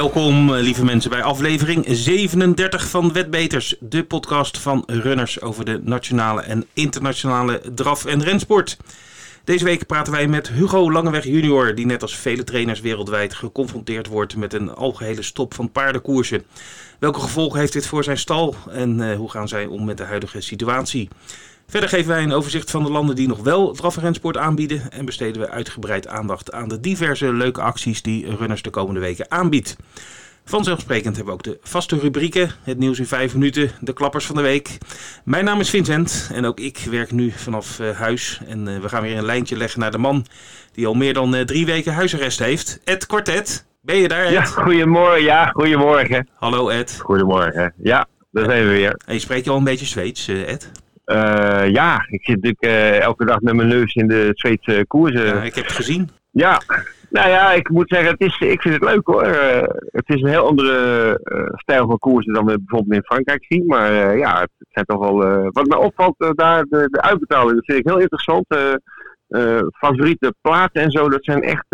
Welkom, eh, lieve mensen, bij aflevering 37 van Wetbeters, de podcast van runners over de nationale en internationale draf- en rensport. Deze week praten wij met Hugo Langeweg junior, die net als vele trainers wereldwijd geconfronteerd wordt met een algehele stop van paardenkoersen. Welke gevolgen heeft dit voor zijn stal en uh, hoe gaan zij om met de huidige situatie? Verder geven wij een overzicht van de landen die nog wel draf- en rensport aanbieden en besteden we uitgebreid aandacht aan de diverse leuke acties die runners de komende weken aanbiedt. Vanzelfsprekend hebben we ook de vaste rubrieken, het nieuws in vijf minuten, de klappers van de week. Mijn naam is Vincent en ook ik werk nu vanaf uh, huis. En uh, we gaan weer een lijntje leggen naar de man die al meer dan uh, drie weken huisarrest heeft. Ed Kortet, ben je daar Ed? Ja, goedemorgen. Ja, goedemorgen. Hallo Ed. Goedemorgen. Ja, daar zijn we weer. En je spreekt je al een beetje Zweeds, Ed? Ja, ik zit natuurlijk elke dag met mijn neus in de Zweedse koersen. Ja, ik heb het gezien. Ja, nou ja, ik moet zeggen, het is, ik vind het leuk hoor. Uh, het is een heel andere uh, stijl van koersen dan we bijvoorbeeld in Frankrijk zien. Maar uh, ja, het zijn toch wel. wat mij opvalt daar, de, de uitbetaling, dat vind ik heel interessant. favoriete platen en zo, dat zijn echt,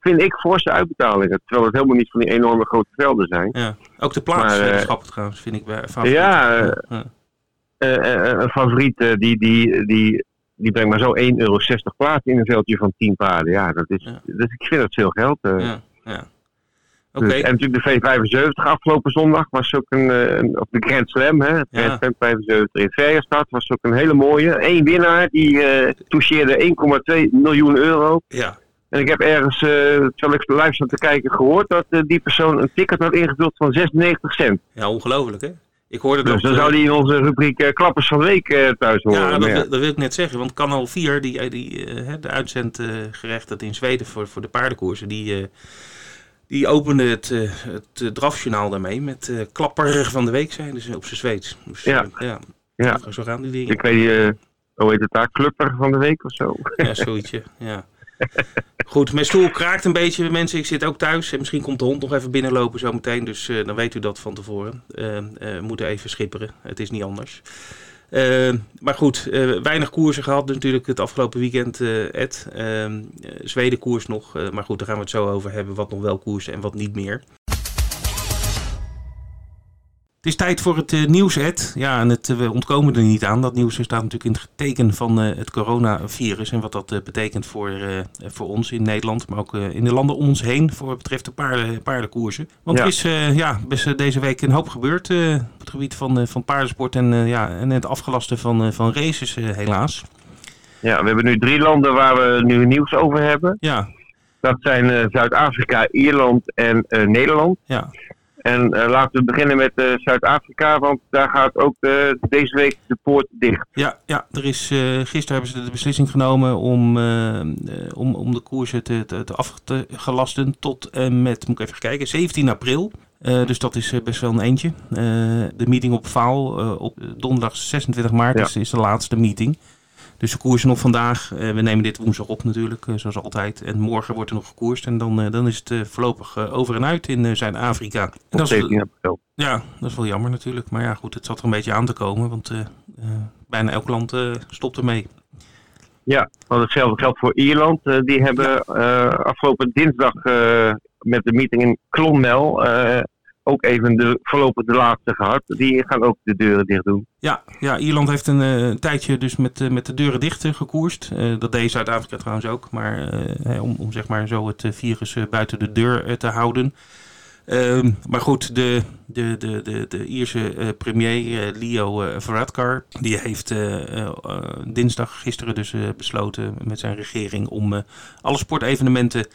vind ik, forse uitbetalingen. Terwijl het helemaal niet van die enorme grote velden zijn. Ja, ook de plaatswetenschappen trouwens, vind ik bij ja. Een favoriet die, die, die die brengt maar zo 1,60 euro plaats in een veldje van 10 paarden. Ja, dat is, ja. Dus ik vind dat veel geld. Ja, ja. Okay. Dus, en natuurlijk de V75 afgelopen zondag was ook een, een op de Grand Slam, hè, Grand Slam 75 in Verjestad, was ook een hele mooie. Eén winnaar, die uh, toucheerde 1,2 miljoen euro. Ja. En ik heb ergens, uh, terwijl ik live zat te kijken, gehoord dat uh, die persoon een ticket had ingevuld van 96 cent. Ja, ongelooflijk hè? Ik hoorde dus dan zou die in onze rubriek uh, Klappers van de Week uh, thuis horen. Ja, dat, ja. dat, wil ik net zeggen. Want Kanaal 4, die, die, uh, de uitzendgerecht dat in Zweden voor, voor de paardenkoersen, die, die opende het, het drafjournaal daarmee met Klapper van de Week zijn, dus op zijn Zweeds. Dus, ja. ja. ja. Zo gaan die dingen. Ik weet, hoe heet het daar, Klupper van de Week of zo? Ja, zoiets, ja. Goed, mijn stoel kraakt een beetje, mensen. Ik zit ook thuis. En misschien komt de hond nog even binnenlopen zometeen. Dus uh, dan weet u dat van tevoren. Uh, moeten even schipperen. Het is niet anders. maar goed, weinig koersen gehad natuurlijk het afgelopen weekend, Ed. Zweden koers nog. maar goed, daar gaan we het zo over hebben. Wat nog wel koersen en wat niet meer. Het is tijd voor het uh, nieuws, Ed. Ja, en het, uh, we ontkomen er niet aan. Dat nieuws staat natuurlijk in het teken van uh, het coronavirus. En wat dat betekent voor, voor ons in Nederland. Maar ook in de landen om ons heen. Voor wat betreft de paarden, paardenkoersen. Want ja. er is ja, best deze week een hoop gebeurd. op het gebied van, van paardensport. En, ja, en het afgelasten van, van races, helaas. Ja, we hebben nu drie landen waar we nu nieuws over hebben. Ja. Dat zijn Zuid-Afrika, Ierland en Nederland. Ja. En uh, laten we beginnen met uh, Zuid-Afrika, want daar gaat ook uh, deze week de poort dicht. Ja, ja er is, gisteren hebben ze de beslissing genomen om, om, om de koersen te, te, te af te gelasten tot en met, moet ik even kijken, 17 april. dus dat is best wel een eentje. de meeting op Vaal op donderdag 26 maart ja. is, is de laatste meeting. Dus de koersen nog vandaag. Uh, we nemen dit woensdag op natuurlijk, uh, zoals altijd. En morgen wordt er nog gekoerst. En dan, uh, dan is het voorlopig over en uit in Zuid-Afrika. Dat 17 april. Ja, dat is wel jammer natuurlijk. Maar ja, goed, het zat er een beetje aan te komen. Want bijna elk land stopt ermee. Ja, want hetzelfde geldt voor Ierland. die hebben afgelopen dinsdag met de meeting in Clonmel ook even de, voorlopig de laatste gehad. Die gaan ook de deuren dicht doen. Ja, ja Ierland heeft een uh, tijdje dus met, uh, met de deuren dicht uh, gekoerst. dat deed Zuid-Afrika trouwens ook. Maar om, om zeg maar zo het virus buiten de deur te houden. Ehm, maar goed, de, de, de, de, de Ierse premier Leo Varadkar... die heeft dinsdag, gisteren dus besloten met zijn regering... om alle sportevenementen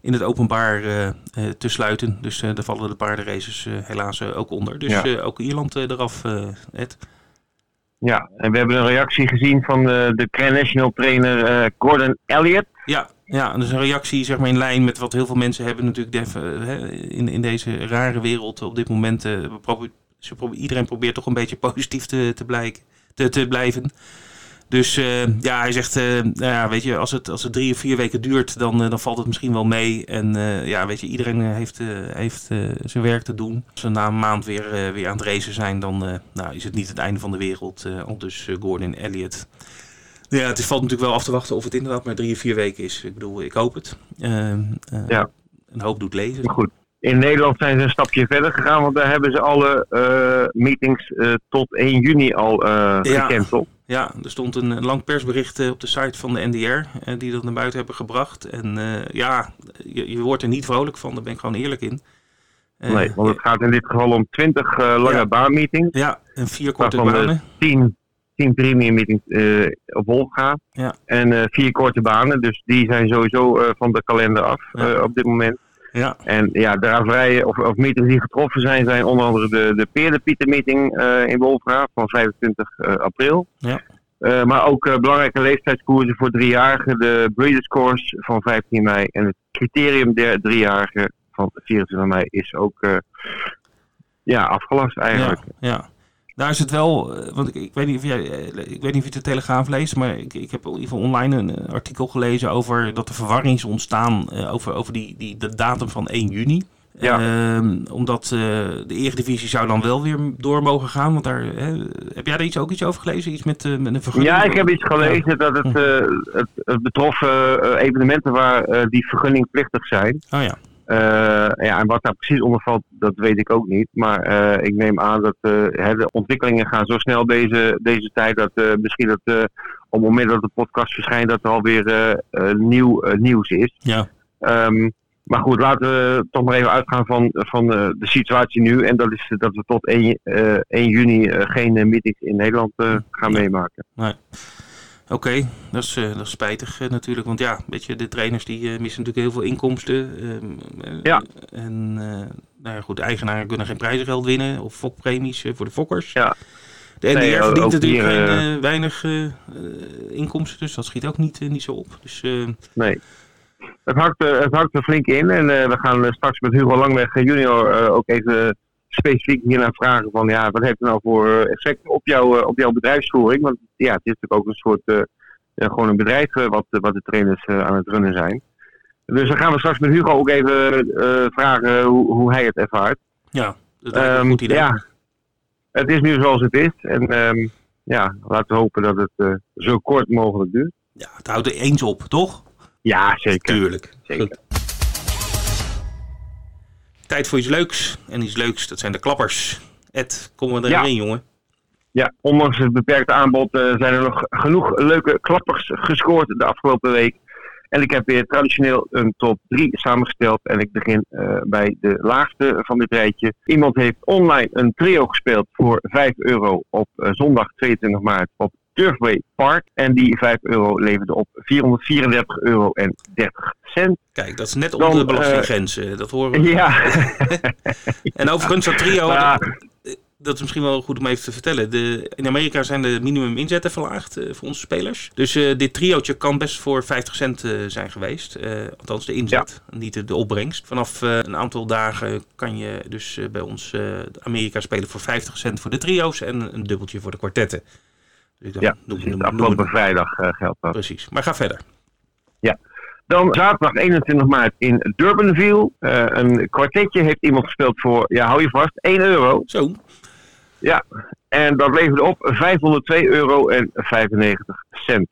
in het openbaar uh, uh, te sluiten. Dus uh, daar vallen de paardenraces helaas ook onder. Dus ja. ook Ierland eraf, Ed. Ja, en we hebben een reactie gezien van de Grand National trainer Gordon Elliott. Ja, ja, dus een reactie zeg maar, in lijn met wat heel veel mensen hebben natuurlijk in, in deze rare wereld op dit moment. Probeer, iedereen probeert toch een beetje positief te, te, blijk, te, te blijven. Dus uh, ja, hij zegt, uh, nou ja, weet je, als het, als het drie of vier weken duurt, dan, uh, dan valt het misschien wel mee. En ja, weet je, iedereen heeft, heeft zijn werk te doen. Als we na een maand weer, weer aan het racen zijn, dan nou, is het niet het einde van de wereld. al dus Gordon Elliott. Ja, het valt natuurlijk wel af te wachten of het inderdaad maar drie of vier weken is. Ik bedoel, ik hoop het. ja. Een hoop doet lezen. Goed. In Nederland zijn ze een stapje verder gegaan, want daar hebben ze alle uh, meetings uh, tot 1 juni al uh, Ja. gecanceld. Ja, er stond een, lang persbericht eh, op de site van de NDR eh, die dat naar buiten hebben gebracht. En eh, ja, je, je wordt er niet vrolijk van, daar ben ik gewoon eerlijk in. Eh, Nee, want het gaat in dit geval om 20 eh, lange Ja. baanmeetings, Ja, en vier korte banen. er 10, 10 premium meetings eh, op Wolf gaan. Ja. En eh, vier korte banen, dus die zijn sowieso eh, van de kalender af Ja. eh, op dit moment. Ja, En ja, de raverijen of, of meetings die getroffen zijn, zijn onder andere de, de Peerde meeting eh, in Wolfra van 25 eh, april. Ja. Eh, maar ook belangrijke leeftijdskoersen voor driejarigen, de Breeders Course van 15 mei en het criterium der driejarigen van 24 mei is ook ja, afgelast eigenlijk. ja, ja. Daar is het wel, eh, want ik, ik, weet niet of jij, eh, ik weet niet of je de Telegraaf leest, maar ik, ik heb in ieder geval online een eh, artikel gelezen over dat er verwarring is ontstaan over, over die, die, de datum van 1 juni. Ja. Ehm, omdat de Eredivisie zou dan wel weer door mogen gaan. Want daar, hè, heb jij daar iets, ook iets over gelezen? Iets met, met een vergunning? Ja, ik heb iets gelezen dat het, eh, het, eh, evenementen waar die vergunningplichtig zijn. Oh ja, ja, en wat daar precies onder valt, dat weet ik ook niet. Maar eh, ik neem aan dat eh, de ontwikkelingen gaan zo snel deze, deze tijd dat eh, misschien dat eh, op het moment dat de podcast verschijnt, dat er alweer eh, eh, nieuw eh, nieuws is. ja, Ehm, maar goed, laten we toch maar even uitgaan van, van eh, de situatie nu. En dat is dat we tot 1, eh, 1 juni eh, geen eh, meetings in Nederland eh, gaan Ja. meemaken. Oké. Dat, is, eh, dat is spijtig eh, natuurlijk. Want ja, weet je, de trainers die eh, missen natuurlijk heel veel inkomsten. ehm, eh, Ja. En nou ja, goed, de eigenaren kunnen geen prijzengeld winnen. Of fokpremies voor de fokkers. Ja. De NDR Nee, verdient natuurlijk hier, geen, weinig inkomsten. Dus dat schiet ook niet, niet zo op. Dus Nee. Het hakt, er- het hakt er flink in. En we gaan straks met Hugo Langweg junior ook even specifiek hiernaar vragen van ja, wat heeft het nou voor eh, effect op, jou, eh, op jouw bedrijfsvoering? Want ja, het is natuurlijk ook een soort, eh, gewoon een bedrijf wat, wat de trainers aan het runnen zijn. Dus dan gaan we straks met Hugo ook even vragen hoe, hoe hij het ervaart. ja, dat me een Ehm, goed idee. ja, het is nu zoals het is. En ehm, ja, laten we hopen dat het zo kort mogelijk duurt. Ja, het houdt er eens op, toch? Ja, zeker. Tuurlijk. zeker. Tijd voor iets leuks. En iets leuks, dat zijn de klappers. Ed, kom er Ja. erin, jongen. Ja, ondanks het beperkte aanbod eh, zijn er nog genoeg leuke klappers gescoord de afgelopen week. En ik heb weer traditioneel een top 3 samengesteld. En ik begin eh, bij de laagste van dit rijtje. Iemand heeft online een trio gespeeld voor 5 euro op eh, zondag 22 maart op Turfway Park. En die 5 euro leverde op 434 euro en 30 cent. Kijk, dat is net Dan, onder de eh, belastinggrens. eh, dat horen we. Ja, En overigens, dat trio, Ja. dat, dat is misschien wel goed om even te vertellen. De, in Amerika zijn de minimum inzetten verlaagd eh, voor onze spelers. Dus eh, dit triootje kan best voor 50 cent eh, zijn geweest. Eh, althans de inzet, niet de, de opbrengst. Vanaf eh, een aantal dagen kan je dus eh, bij ons eh, Amerika spelen voor 50 cent voor de trio's en een dubbeltje voor de kwartetten. Dus ja noem- dus noem- afgelopen vrijdag eh, geldt dat. Precies, maar ga verder. Dan zaterdag 21 maart in Durbanville. Eh, een kwartetje heeft iemand gespeeld voor, ja, hou je vast, 1 euro. Zo, Ja, en dat leverde op 502 euro en 95 cent.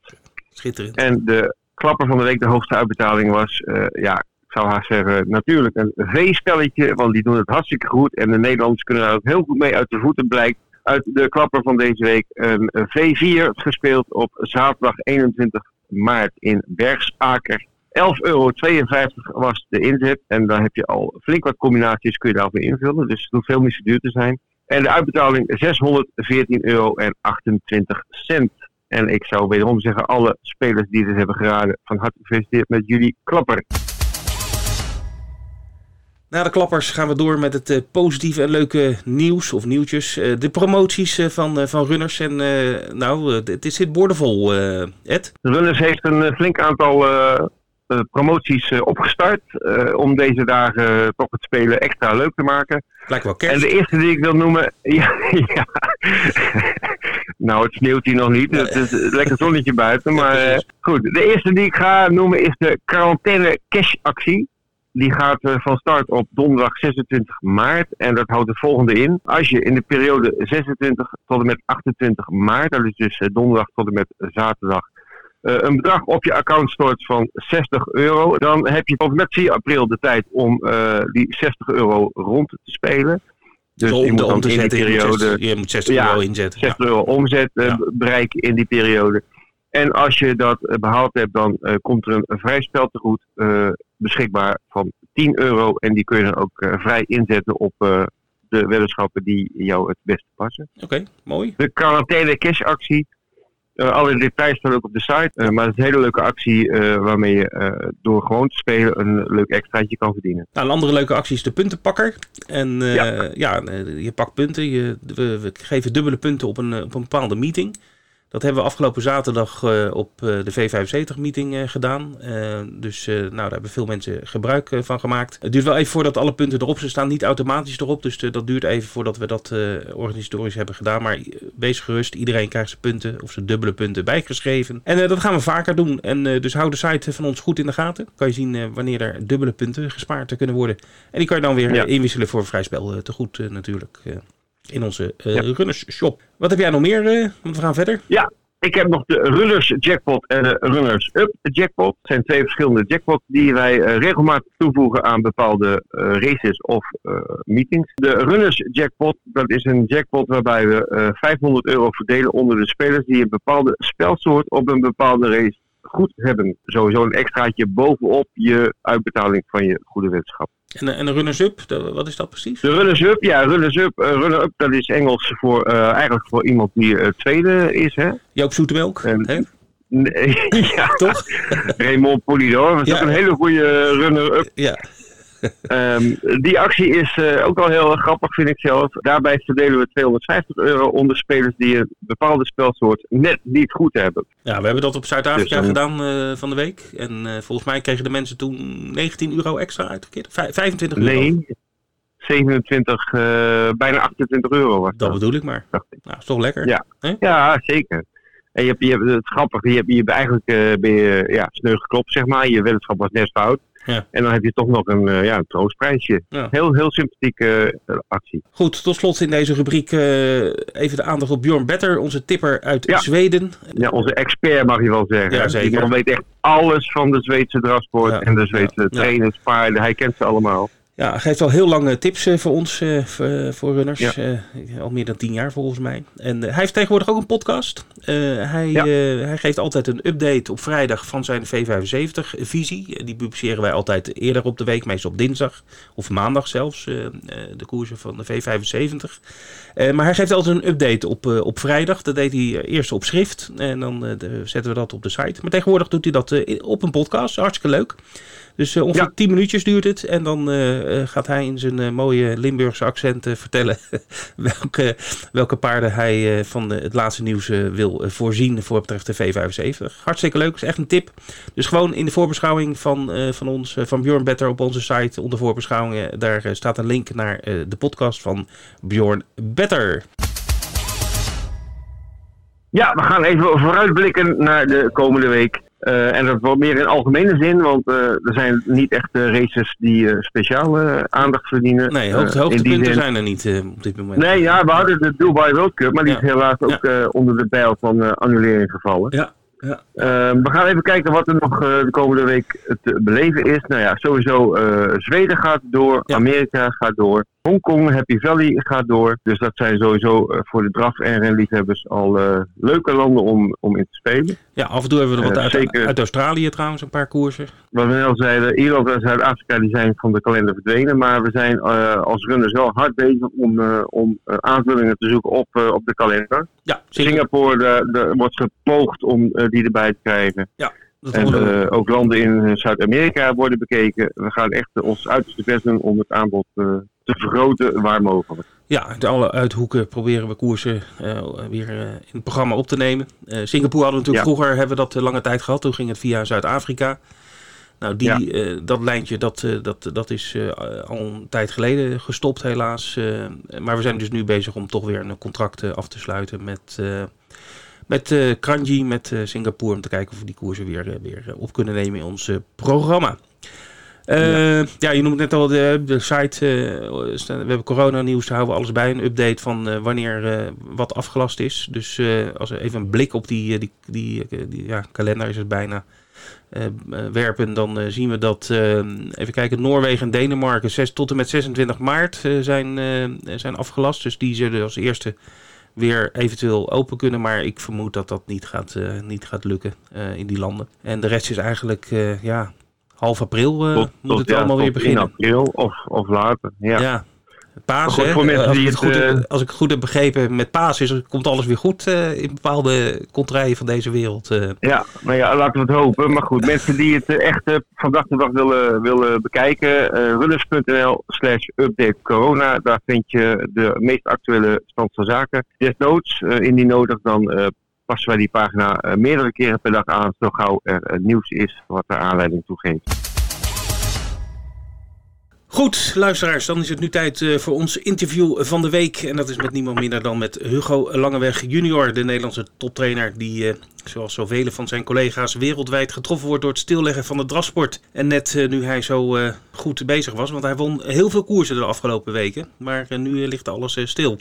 schitterend. En de klapper van de week, de hoogste uitbetaling was, eh, ja, ik zou haast zeggen, natuurlijk een V-spelletje. Want die doen het hartstikke goed. En de Nederlanders kunnen daar ook heel goed mee uit de voeten, blijkt. Uit de klapper van deze week een V4 gespeeld op zaterdag 21 maart in Bergsaker. 11,52 euro was de inzet. En dan heb je al flink wat combinaties kun je daarvoor invullen. Dus het hoeft helemaal niet duur te zijn. En de uitbetaling 614 euro en 28 cent. En ik zou wederom zeggen, alle spelers die dit hebben geraden, van harte gefeliciteerd met jullie klapper. Na de klappers gaan we door met het eh, positieve en leuke nieuws of nieuwtjes. Eh, de promoties eh, van, van runners. En nou, het zit boordevol, eh, Ed. Runners heeft een flink aantal promoties opgestart. om deze dagen toch het spelen extra leuk te maken. Lijkt wel En kerst. de eerste die ik wil noemen. Ja, ja. nou, het sneeuwt hier nog niet. Het is een lekker zonnetje buiten. Maar goed, de eerste die ik ga noemen is de quarantaine cash actie. Die gaat eh, van start op donderdag 26 maart. En dat houdt het volgende in. Als je in de periode 26 tot en met 28 maart, dat is dus eh, donderdag tot en met zaterdag, een bedrag op je account stort van 60 euro, dan heb je tot met 4 april de tijd om die 60 euro rond te spelen. Dus om, je moet om te zetten, periode, je moet 60 euro inzetten. 60 euro omzet bereiken in die periode. En als je dat behaald hebt, dan komt er een, vrij spel tegoed beschikbaar van 10 euro. En die kun je dan ook vrij inzetten op de weddenschappen die jou het beste passen. Oké, mooi. De quarantaine cash actie. Uh, alle details staan ook op de site. Uh, maar het is een hele leuke actie uh, waarmee je door gewoon te spelen een leuk extraatje kan verdienen. Nou, een andere leuke actie is de puntenpakker. En ja, ja je pakt punten. Je, we, we, geven dubbele punten op een, op een bepaalde meeting. Dat hebben we afgelopen zaterdag uh, op uh, de V75-meeting uh, gedaan. dus nou, daar hebben veel mensen gebruik van gemaakt. Het duurt wel even voordat alle punten erop zijn. staan niet automatisch erop. Dus dat duurt even voordat we dat organisatorisch hebben gedaan. Maar wees gerust, iedereen krijgt zijn punten of zijn dubbele punten bijgeschreven. En dat gaan we vaker doen. En dus hou de site van ons goed in de gaten. Kan je zien wanneer er dubbele punten gespaard kunnen worden. En die kan je dan weer ja. inwisselen voor vrij spel te goed natuurlijk in onze uh, ja. runners shop. Wat heb jij nog meer? Uh, want we gaan verder. Ja, ik heb nog de Runners Jackpot en de Runners Up Jackpot. Het zijn twee verschillende jackpots die wij uh, regelmatig toevoegen aan bepaalde races of meetings. De Runners Jackpot, dat is een jackpot waarbij we 500 euro verdelen onder de spelers die een bepaalde spelsoort op een bepaalde race goed hebben. Sowieso een extraatje bovenop je uitbetaling van je goede wetenschap. En, en de runners-up, wat is dat precies? De runners-up, ja, runners-up, uh, runner-up, dat is Engels voor uh, eigenlijk voor iemand die uh, tweede is, hè? Joop Zoetemelk, hè? Nee, ja, toch? Raymond Polidor, dat is ja. ook een hele goede runner-up. Ja. Um, die actie is uh, ook wel heel grappig, vind ik zelf. Daarbij verdelen we 250 euro onder spelers die een bepaalde spelsoort net niet goed hebben. Ja, we hebben dat op Zuid-Afrika dus, gedaan uh, van de week. En uh, volgens mij kregen de mensen toen 19 euro extra uitgekeerd. 25 euro. Nee, 27, bijna 28 euro was dat. Dat bedoel ik maar. Nou, is toch lekker? Ja, ja zeker. En je hebt, je hebt, het grappige, je hebt, je hebt eigenlijk ben je, ja, sneu geklopt, zeg maar. Je weddenschap was net fout. Ja. En dan heb je toch nog een, uh, ja, een troostprijsje. Ja. Heel, heel sympathieke uh, actie. Goed, tot slot in deze rubriek uh, even de aandacht op Bjorn Better, onze tipper uit ja. Zweden. Ja, onze expert mag je wel zeggen. Ja, zeker. Die man weet echt alles van de Zweedse drafsport en de Zweedse trainers, paarden. Hij kent ze allemaal. Ja, hij geeft al heel lange tips uh, voor ons, uh, voor, runners. Ja. Uh, al meer dan tien jaar volgens mij. En hij heeft tegenwoordig ook een podcast. hij, ja. hij geeft altijd een update op vrijdag van zijn V75-visie. Die publiceren wij altijd eerder op de week, meestal op dinsdag of maandag zelfs. de koersen van de V75. maar hij geeft altijd een update op, op vrijdag. Dat deed hij eerst op schrift en dan zetten we dat op de site. Maar tegenwoordig doet hij dat op een podcast. Hartstikke leuk. Dus uh, ongeveer ja. 10 minuutjes duurt het. En dan uh, gaat hij in zijn mooie Limburgse accent vertellen welke, welke paarden hij van het laatste nieuws wil voorzien voor betreft de V75. Hartstikke leuk, is echt een tip. Dus gewoon in de voorbeschouwing van, van ons, van Bjorn Better op onze site, onder voorbeschouwingen, daar staat een link naar de podcast van Bjorn Better. Ja, we gaan even vooruitblikken naar de komende week. Uh, en dat wordt meer in algemene zin, want uh, er zijn niet echt uh, races die speciale aandacht verdienen. Nee, hoogte, hoogtepunten zijn er niet op dit moment. Nee, ja, we hadden de Dubai World Cup, maar die ja. is helaas ook ja. onder de pijl van annulering gevallen. Ja. Ja. Ehm, we gaan even kijken wat er nog de komende week te beleven is. Nou ja, sowieso Zweden gaat door, Amerika gaat door. Hongkong, Happy Valley gaat door. Dus dat zijn sowieso uh, voor de draf- en renliefhebbers al leuke landen om, om in te spelen. Ja, af en toe hebben we nog wat uit, zeker, uit Australië trouwens, een paar koersen. Wat we al zeiden, Ierland en Zuid-Afrika die zijn van de kalender verdwenen. Maar we zijn uh, als runners wel hard bezig om, om aanvullingen te zoeken op, op de kalender. Ja, Singapore de, de, wordt gepoogd om die erbij te krijgen. Ja. En uh, ook landen in Zuid-Amerika worden bekeken. We gaan echt ons uiterste best doen om het aanbod uh, te vergroten waar mogelijk. Ja, uit alle uithoeken proberen we koersen uh, weer in het programma op te nemen. Singapore hadden we natuurlijk ja. vroeger hebben we dat lange tijd gehad. Toen ging het via Zuid-Afrika. Nou, die, ja. dat lijntje dat, dat, dat is al een tijd geleden gestopt helaas. maar we zijn dus nu bezig om toch weer een contract af te sluiten met met Kranji, met Singapore, om te kijken of we die koersen weer, weer op kunnen nemen in ons programma. Uh, ja. je noemt net al de, de site. we hebben corona nieuws, daar houden we alles bij. Een update van wanneer wat afgelast is. Dus als even een blik op die, die, die, die ja, kalender is het bijna. Werpen, dan zien we dat, even kijken, Noorwegen en Denemarken 6, tot en met 26 maart zijn, zijn afgelast. Dus die zullen als eerste weer eventueel open kunnen. Maar ik vermoed dat dat niet gaat, uh, niet gaat lukken uh, in die landen. En de rest is eigenlijk, uh, ja, half april tot, moet tot, het ja, allemaal weer beginnen. In april of, of later, ja. ja. Hè? Als, ik het goed, uh, als ik goed heb begrepen, met Paas is, komt alles weer goed uh, in bepaalde contraien van deze wereld. Uh. Ja, nou ja, laten we het hopen. Maar goed, mensen die het echt van dag tot dag willen, willen bekijken, runners.nl slash update corona, daar vind je de meest actuele stand van zaken. Desnoods, indien nodig, dan passen wij die pagina meerdere keren per dag aan, zo gauw er nieuws is wat er aanleiding toe geeft. Goed, luisteraars, dan is het nu tijd uh, voor ons interview van de week. En dat is met niemand minder dan met Hugo Langeweg junior, de Nederlandse toptrainer die, uh, zoals zoveel van zijn collega's, wereldwijd getroffen wordt door het stilleggen van de drafsport. En net uh, nu hij zo goed bezig was, want hij won heel veel koersen de afgelopen weken. Maar nu ligt alles stil.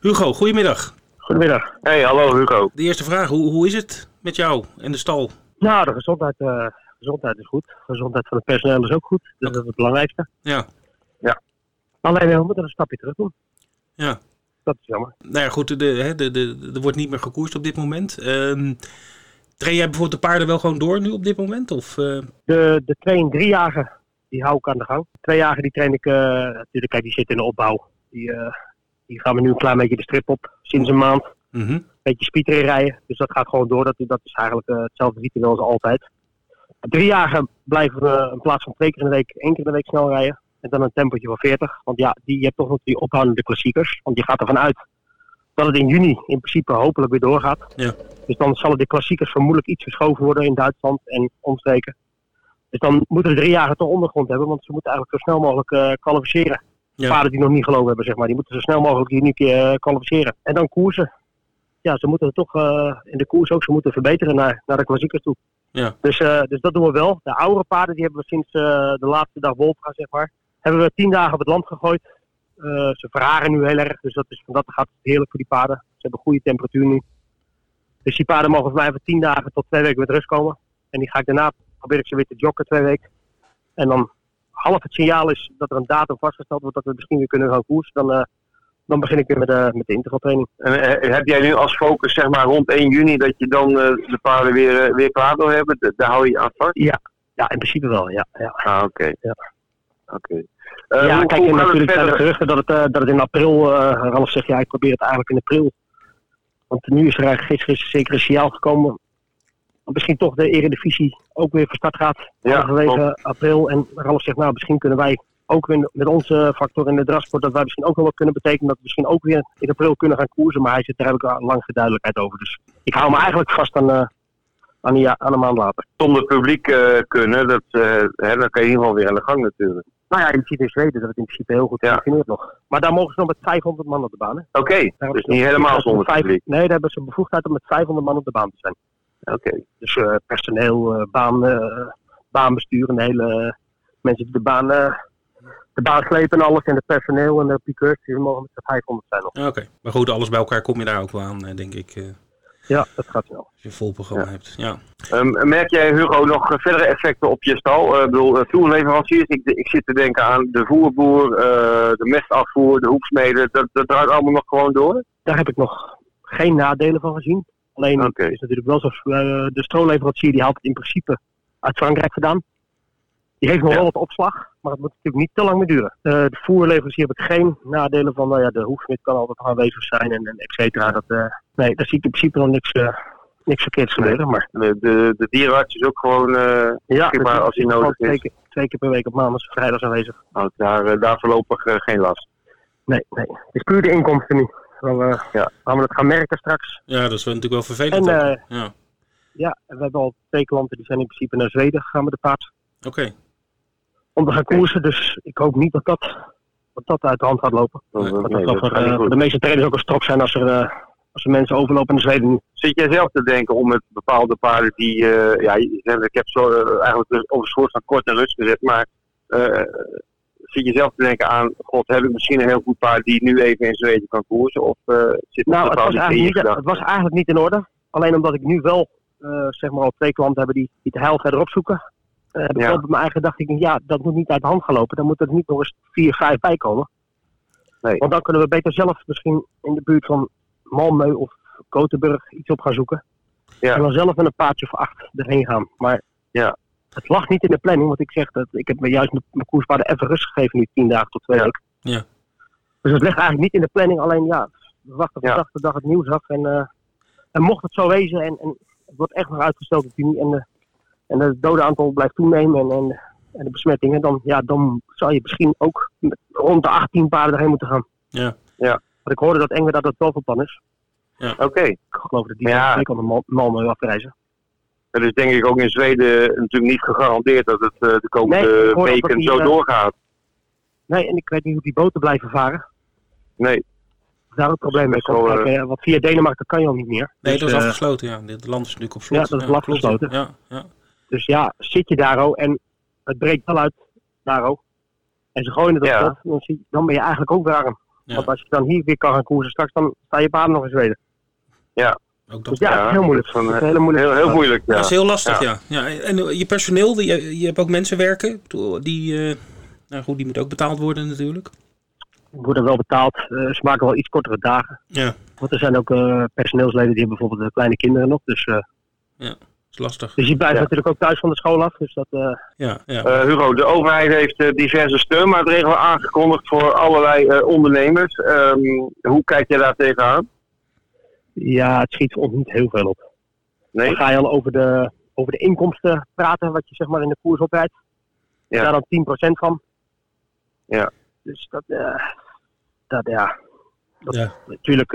Hugo, goedemiddag. Goedemiddag. Hey, hallo Hugo. De eerste vraag, hoe, hoe is het met jou en de stal? Nou, de gezondheid gezondheid is goed. Gezondheid van het personeel is ook goed. Dus dat is het belangrijkste. Ja. ja. Alleen we moeten een stapje terug doen. Ja. Dat is jammer. Nou ja, goed. De, de, de, er wordt niet meer gekoerst op dit moment. Um, train jij bijvoorbeeld de paarden wel gewoon door nu op dit moment? Of, uh... De, de train drie jagen, die hou ik aan de gang. Twee jagen die train ik, uh, natuurlijk, kijk, die zitten in de opbouw. Die, uh, die gaan we nu een klein beetje de strip op, sinds een maand. Mm -hmm. Beetje spieteren rijden. Dus dat gaat gewoon door. Dat, dat is eigenlijk hetzelfde ritueel als altijd drie jaar blijven we in plaats van twee keer in de week, één keer in de week snel rijden. En dan een tempotje van 40. Want ja, die, je hebt toch nog die ophoudende klassiekers. Want je gaat ervan uit dat het in juni in principe hopelijk weer doorgaat. Ja. Dus dan zullen de klassiekers vermoedelijk iets verschoven worden in Duitsland en omstreken. Dus dan moeten we drie jaar toch ondergrond hebben, want ze moeten eigenlijk zo snel mogelijk uh, kwalificeren. Ja. Paarden die nog niet geloven hebben, zeg maar, die moeten zo snel mogelijk hier nu keer uh, kwalificeren. En dan koersen. Ja, ze moeten toch uh, in de koers ook ze moeten verbeteren naar, naar de klassiekers toe. Ja. Dus, uh, dus dat doen we wel. De oudere paarden die hebben we sinds uh, de laatste dag Wolfga, zeg maar, hebben we tien dagen op het land gegooid. Uh, ze verharen nu heel erg, dus dat is, dat gaat heerlijk voor die paarden. Ze hebben goede temperatuur nu. Dus die paarden mogen voor mij van tien dagen tot twee weken met rust komen. En die ga ik daarna, probeer ik ze weer te joggen twee weken. En dan half het signaal is dat er een datum vastgesteld wordt dat we misschien weer kunnen gaan koersen. Dan dan begin ik weer met de, met de intervaltraining. En eh, heb jij nu als focus zeg maar rond 1 juni dat je dan uh, de paarden weer, uh, weer klaar wil hebben? Daar hou je aan vast? Ja, ja in principe wel, ja. ja. Ah, oké. Ja. Oké. ja, kijk, en natuurlijk zijn er geruchten dat het, dat het in april, Ralf zegt ja, ik probeer het eigenlijk in april. Want nu is er eigenlijk gisteren zeker een signaal gekomen. Misschien toch de Eredivisie ook weer van start gaat. Ja, vanwege april. En Ralf zegt nou, misschien kunnen wij ook weer met onze factor in de drasport, dat wij misschien ook wel wat kunnen betekenen. Dat we misschien ook weer in april kunnen gaan koersen. Maar hij zit daar heb ik al lang geen duidelijkheid over. Dus ik hou me eigenlijk vast aan, uh, aan, een, aan een maand later. Zonder publiek uh, kunnen, dat, uh, hè, dan kan je in ieder geval weer aan de gang natuurlijk. Nou ja, je ziet in Zweden dat het in principe heel goed functioneert nog. Maar daar mogen ze nog met 500 man op de baan. Oké, okay, dus niet helemaal zonder publiek. Nee, daar hebben ze bevoegdheid om met 500 man op de baan te zijn. Oké. Okay. Dus personeel, baan, baanbestuur en hele mensen die de baan de baan slepen en alles en het personeel en de piqueurs, die mogen met z'n 500 zijn nog. Oké, maar goed, alles bij elkaar kom je daar ook wel aan, eh, denk ik. Eh. Ja, dat gaat wel. Als je een vol programma hebt, ja. Um, merk jij, Hugo, nog verdere effecten op je stal? Uh, ik bedoel, voerleveranciers, ik, ik zit te denken aan de voerboer, uh, de mestafvoer, de hoeksmeden, dat, dat draait allemaal nog gewoon door? Daar heb ik nog geen nadelen van gezien. Alleen okay. is natuurlijk wel zo, uh, de stroolleverancier die haalt het in principe uit Frankrijk gedaan. Die heeft nog wel wat opslag, maar het moet natuurlijk niet te lang meer duren. Uh, de voerleverancier heb ik geen nadelen van. Nou ja, de hoefsmid kan altijd aanwezig zijn en, en et cetera. Dat, uh, nee, daar zie ik in principe nog niks, uh, niks verkeerds gebeuren. Maar... De, de, de dierenarts is ook gewoon ja, maar als hij nodig is. Twee keer, twee keer per week op maandag, vrijdag aanwezig. Oh, daar, daar voorlopig geen last. Nee, nee. Het is puur de inkomsten nu. Waar we, ja. waar we het gaan merken straks. Ja, dat is natuurlijk wel vervelend. En, ja. ja, we hebben al twee klanten die zijn in principe naar Zweden gegaan met de paard. Oké om te gaan koersen. Dus ik hoop niet dat dat, dat, dat uit de hand gaat lopen. Nee, dat, nee, dat, er, de meeste trainers ook een strok zijn als er, uh, als er mensen overlopen in de Zweden. Zit jij zelf te denken om met bepaalde paarden die, uh, ja, ik heb zo uh, eigenlijk op een soort van korte rust gezet, maar zit je zelf te denken aan, god, heb ik misschien een heel goed paard die nu even in Zweden kan koersen? Of zit nou, het was, eigenlijk niet, het was eigenlijk niet in orde. Alleen omdat ik nu wel, zeg maar, al twee klanten hebben die, die de heil verder opzoeken. Uh, heb ik op mijn eigen dacht ik, ja, dat moet niet uit de hand gaan lopen. Dan moet er niet nog eens vier, vijf bij komen. Nee. Want dan kunnen we beter zelf misschien in de buurt van Malmö of Gothenburg iets op gaan zoeken. Ja. En dan zelf met een paardje of acht erheen gaan. Maar ja. het lag niet in de planning, want ik zeg dat ik heb me juist mijn koerspaarden even rust gegeven nu tien dagen tot twee weken. Ja. Dus het ligt eigenlijk niet in de planning, alleen ja, we wachten van dag tot dag het nieuws af. En, uh, en mocht het zo wezen en, en het wordt echt nog uitgesteld op die, en, de, en het dodenaantal blijft toenemen en, en, en, de besmettingen, dan, ja, dan zou je misschien ook rond de 18 paarden erheen moeten gaan. Ja. ja. Want ik hoorde dat Engwer dat het wel van plan is. Ja. Oké. Ik geloof dat die ja. week al naar Malmö afreizen. Het is denk ik ook in Zweden natuurlijk niet gegarandeerd dat het uh, de komende nee, weken zo uh, doorgaat. Nee, en ik weet niet hoe die boten blijven varen. Nee. Daar het probleem mee komt. Uh, eh, want via Denemarken kan je al niet meer. Nee, dus, dat is afgesloten, ja. Het land is natuurlijk op slot. Ja, dat is ja, afgesloten. Ja, ja. Dus ja, zit je daar ook en het breekt wel uit daar ook. En ze gooien het op ja. dan, dan ben je eigenlijk ook warm. Ja. Want als je dan hier weer kan gaan koersen straks, dan sta je paard nog in Zweden. Ja. Ook dat, dus ja, ja, heel moeilijk. Van, is heel, moeilijk. Heel, heel moeilijk. Ja. Dat is heel lastig, ja. ja. En eh, je personeel, je, je hebt ook mensen werken, die, uh, nou goed, die moeten ook betaald worden natuurlijk. Die worden wel betaald. Uh, ze maken wel iets kortere dagen. Ja. Want er zijn ook uh, personeelsleden die hebben bijvoorbeeld kleine kinderen nog. Dus, ja lastig. Dus je blijft natuurlijk ook thuis van de school af. Dus dat, uh... ja, ja. Uh, Hugo, de overheid heeft uh, diverse steunmaatregelen aangekondigd voor allerlei ondernemers. Um, hoe kijk je daar tegenaan? Ja, het schiet ons niet heel veel op. Nee? Dan ga je al over de, over de inkomsten praten, wat je zeg maar in de koers oprijdt. Ja. Daar dan 10% van. Ja. Dus dat, dat ja. Dat, ja. Natuurlijk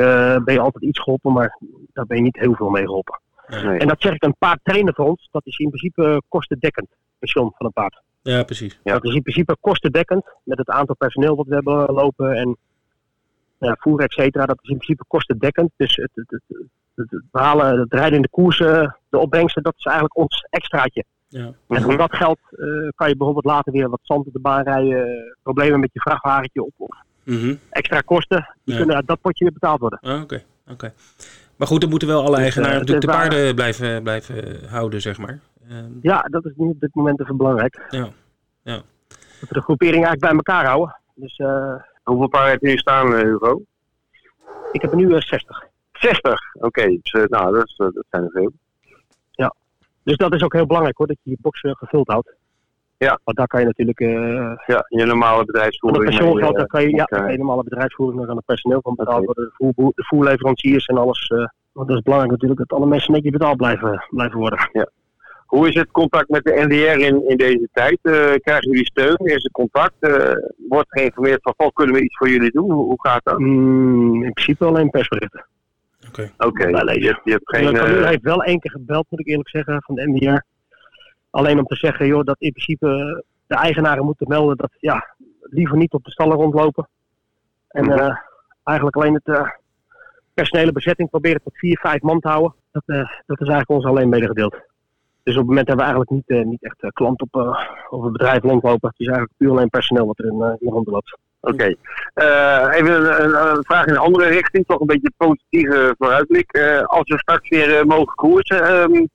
ben je altijd iets geholpen, maar daar ben je niet heel veel mee geholpen. Nee. En dat zeg ik, een paard trainen voor ons, dat is in principe kostendekkend, pensioen van een paard. Ja, precies. Ja. Dat is in principe kostendekkend, met het aantal personeel wat we hebben lopen en ja, voer, et cetera. Dat is in principe kostendekkend. Dus het, het, het, het, halen, het rijden in de koersen, de opbrengsten, dat is eigenlijk ons extraatje. Ja. En voor dat geld uh, kan je bijvoorbeeld later weer wat zand op de baan rijden, problemen met je vrachtwagentje op, of Mhm. extra kosten, die Ja. kunnen uit dat potje weer betaald worden. Ah, Oké, oké. Maar goed, dan moeten wel alle Dus, eigenaren eh, natuurlijk de waar- paarden blijven, blijven houden, zeg maar. Ehm, Ja, dat is nu op dit moment even belangrijk. ja. Dat we de groepering eigenlijk bij elkaar houden. Dus eh, Hoeveel paarden heb je nu staan, eh, Hugo? ik heb er nu eh, 60. 60. Oké, dus, nou, dat, is, dat zijn er veel. Dus dat is ook heel belangrijk hoor, dat je je box gevuld houdt. Ja. Want daar kan je natuurlijk, eh Ja, je normale bedrijfsvoering. het pensioengeld, mee, daar kan je, ja, eh, kan je normale bedrijfsvoering, daar kan het personeel van betaald worden, de, voerleveranciers en alles. eh, want dat is belangrijk natuurlijk, dat alle mensen netjes betaald blijven, blijven worden. Hoe is het contact met de NDR in, in deze tijd? Eh, krijgen jullie steun? Is er contact? Eh, wordt geïnformeerd van, goh, kunnen we iets voor jullie doen? Hoe, hoe gaat dat? Mm, in principe alleen persberichten. Oké. Oké, je, hebt- je hebt geen... eh, heeft wel één keer gebeld, moet ik eerlijk zeggen, van de NDR. Alleen om te zeggen, joh, dat in principe de eigenaren moeten melden dat, ja, liever niet op de stallen rondlopen. En Mhm. eh, eigenlijk alleen het eh, personele bezetting proberen tot vier, vijf man te houden. Dat, eh, dat is eigenlijk ons alleen medegedeeld. Dus op het moment hebben we eigenlijk niet, eh, niet echt eh, klant op, eh, op het bedrijf rondlopen. Het is eigenlijk puur alleen personeel wat er in, eh, in rondloopt. Oké. Eh, even een, een- vraag in een andere richting, toch een beetje positieve vooruitblik. Eh, als we straks weer eh, mogen koersen, ehm,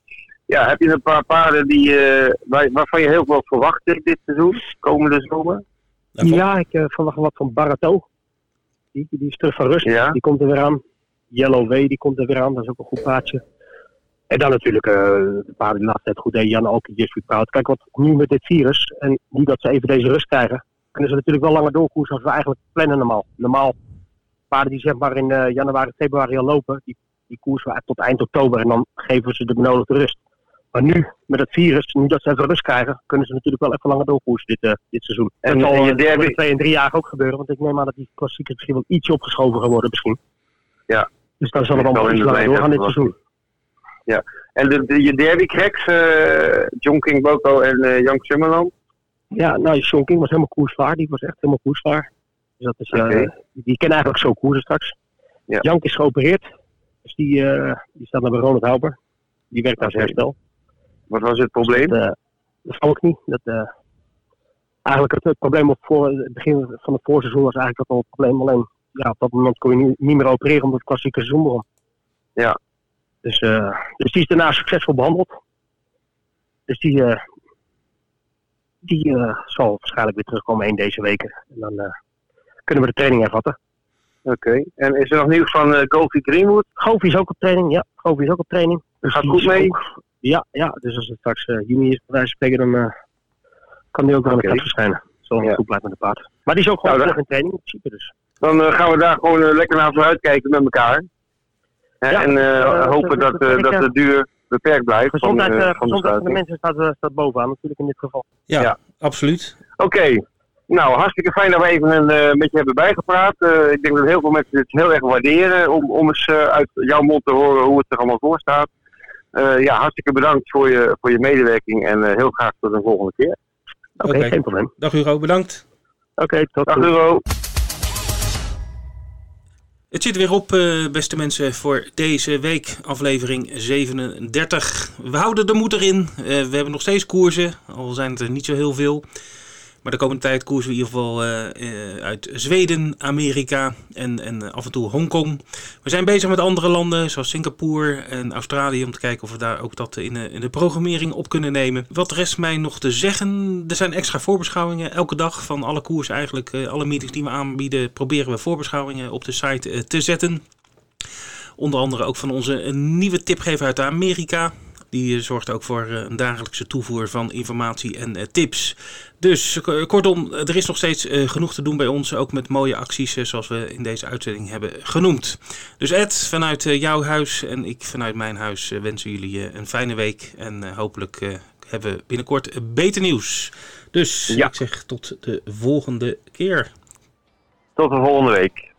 ja, heb je een paar paarden die, eh, waar, waarvan je heel veel verwacht dit dit seizoen, komende zomer? Ja, ik eh, verwacht wat van Barato. Die, die is terug van rust. Ja. Die komt er weer aan. Yellow Way, die komt er weer aan. Dat is ook een goed paardje. En dan natuurlijk eh, de paarden die laatst tijd goed deden. Jan Alke, Jeffrey Proud. Kijk, wat nu met dit virus. En nu dat ze even deze rust krijgen. Kunnen ze natuurlijk wel langer doorkoersen als we eigenlijk plannen normaal. Normaal, paarden die zeg maar in eh, januari, februari al lopen. Die, die koersen we tot eind oktober. En dan geven we ze de benodigde rust. Maar nu, met het virus, nu dat ze even rust krijgen, kunnen ze natuurlijk wel even langer doorkoersen dit, eh, dit seizoen. En- En dat zal je eh, derby- twee en drie jaar ook gebeuren, want ik neem aan dat die klassiekers misschien wel ietsje opgeschoven gaan worden misschien. Ja. Dus dan zal het allemaal in iets de langer doorgaan dit seizoen. En de, de, je derby cracks, eh, John King Boko en eh Jan Summerland. Ja, nou, Sean King was helemaal koersvaar. Die was echt helemaal koersvaar. Dus dat is, eh, Oké. die kan eigenlijk zo koersen straks. Ja. Jank is geopereerd. Dus die, eh, die staat naar bij Ronald Houber. Die werkt aan zijn Oké. herstel. Wat was het probleem? Dat, eh, dat vond ik niet. Dat, eh, eigenlijk het, probleem op voor, het begin van het voorseizoen was eigenlijk dat al het probleem. Alleen ja, op dat moment kon je niet, niet meer opereren omdat het klassieke seizoen begon. Ja. Dus, uh, dus die is daarna succesvol behandeld. Dus die, uh, die uh, zal waarschijnlijk weer terugkomen in deze weken. En dan kunnen we de training hervatten. Oké. En is er nog nieuws van Goofy Greenwood? Goofy is ook op training, ja. Goofy is ook op training. Dus gaat goed mee? Ja, ja, dus als het straks uh, juni is, bij wijze van spreken, dan uh, kan die ook wel aan de verschijnen. Zo ja. goed blijft met de paard. Maar die is ook gewoon nou, in training, in principe dus. Dan gaan we daar gewoon lekker naar vooruit kijken met elkaar. Ja, en hopen dat, dat de duur beperkt blijft. Gezondheid van, gezondheid van de, van de mensen staat, staat bovenaan natuurlijk in dit geval. Ja, ja. absoluut. Oké, nou, hartstikke fijn dat we even een uh, beetje hebben bijgepraat. Uh, ik denk dat heel veel mensen dit heel erg waarderen om, om eens uh, uit jouw mond te horen hoe het er allemaal voor staat. Ja, hartstikke bedankt voor je, voor je medewerking en heel graag tot een volgende keer. Oké, okay, okay. geen probleem. Dag Hugo, bedankt. Oké, okay, tot Dag Hugo. Het zit weer op, beste mensen, voor deze week, aflevering 37. We houden de moed erin. we hebben nog steeds koersen, al zijn het er niet zo heel veel. Maar de komende tijd koersen we in ieder geval uh, uit Zweden, Amerika en, en af en toe Hongkong. We zijn bezig met andere landen zoals Singapore en Australië om te kijken of we daar ook dat in de, in de programmering op kunnen nemen. Wat rest mij nog te zeggen? Er zijn extra voorbeschouwingen. Elke dag van alle koers eigenlijk, alle meetings die we aanbieden, proberen we voorbeschouwingen op de site te zetten. Onder andere ook van onze nieuwe tipgever uit Amerika. Die zorgt ook voor een dagelijkse toevoer van informatie en tips. Dus kortom, er is nog steeds genoeg te doen bij ons. Ook met mooie acties zoals we in deze uitzending hebben genoemd. Dus Ed, vanuit jouw huis en ik vanuit mijn huis wensen jullie een fijne week. En hopelijk hebben we binnenkort beter nieuws. Dus ja. ik zeg tot de volgende keer. Tot de volgende week.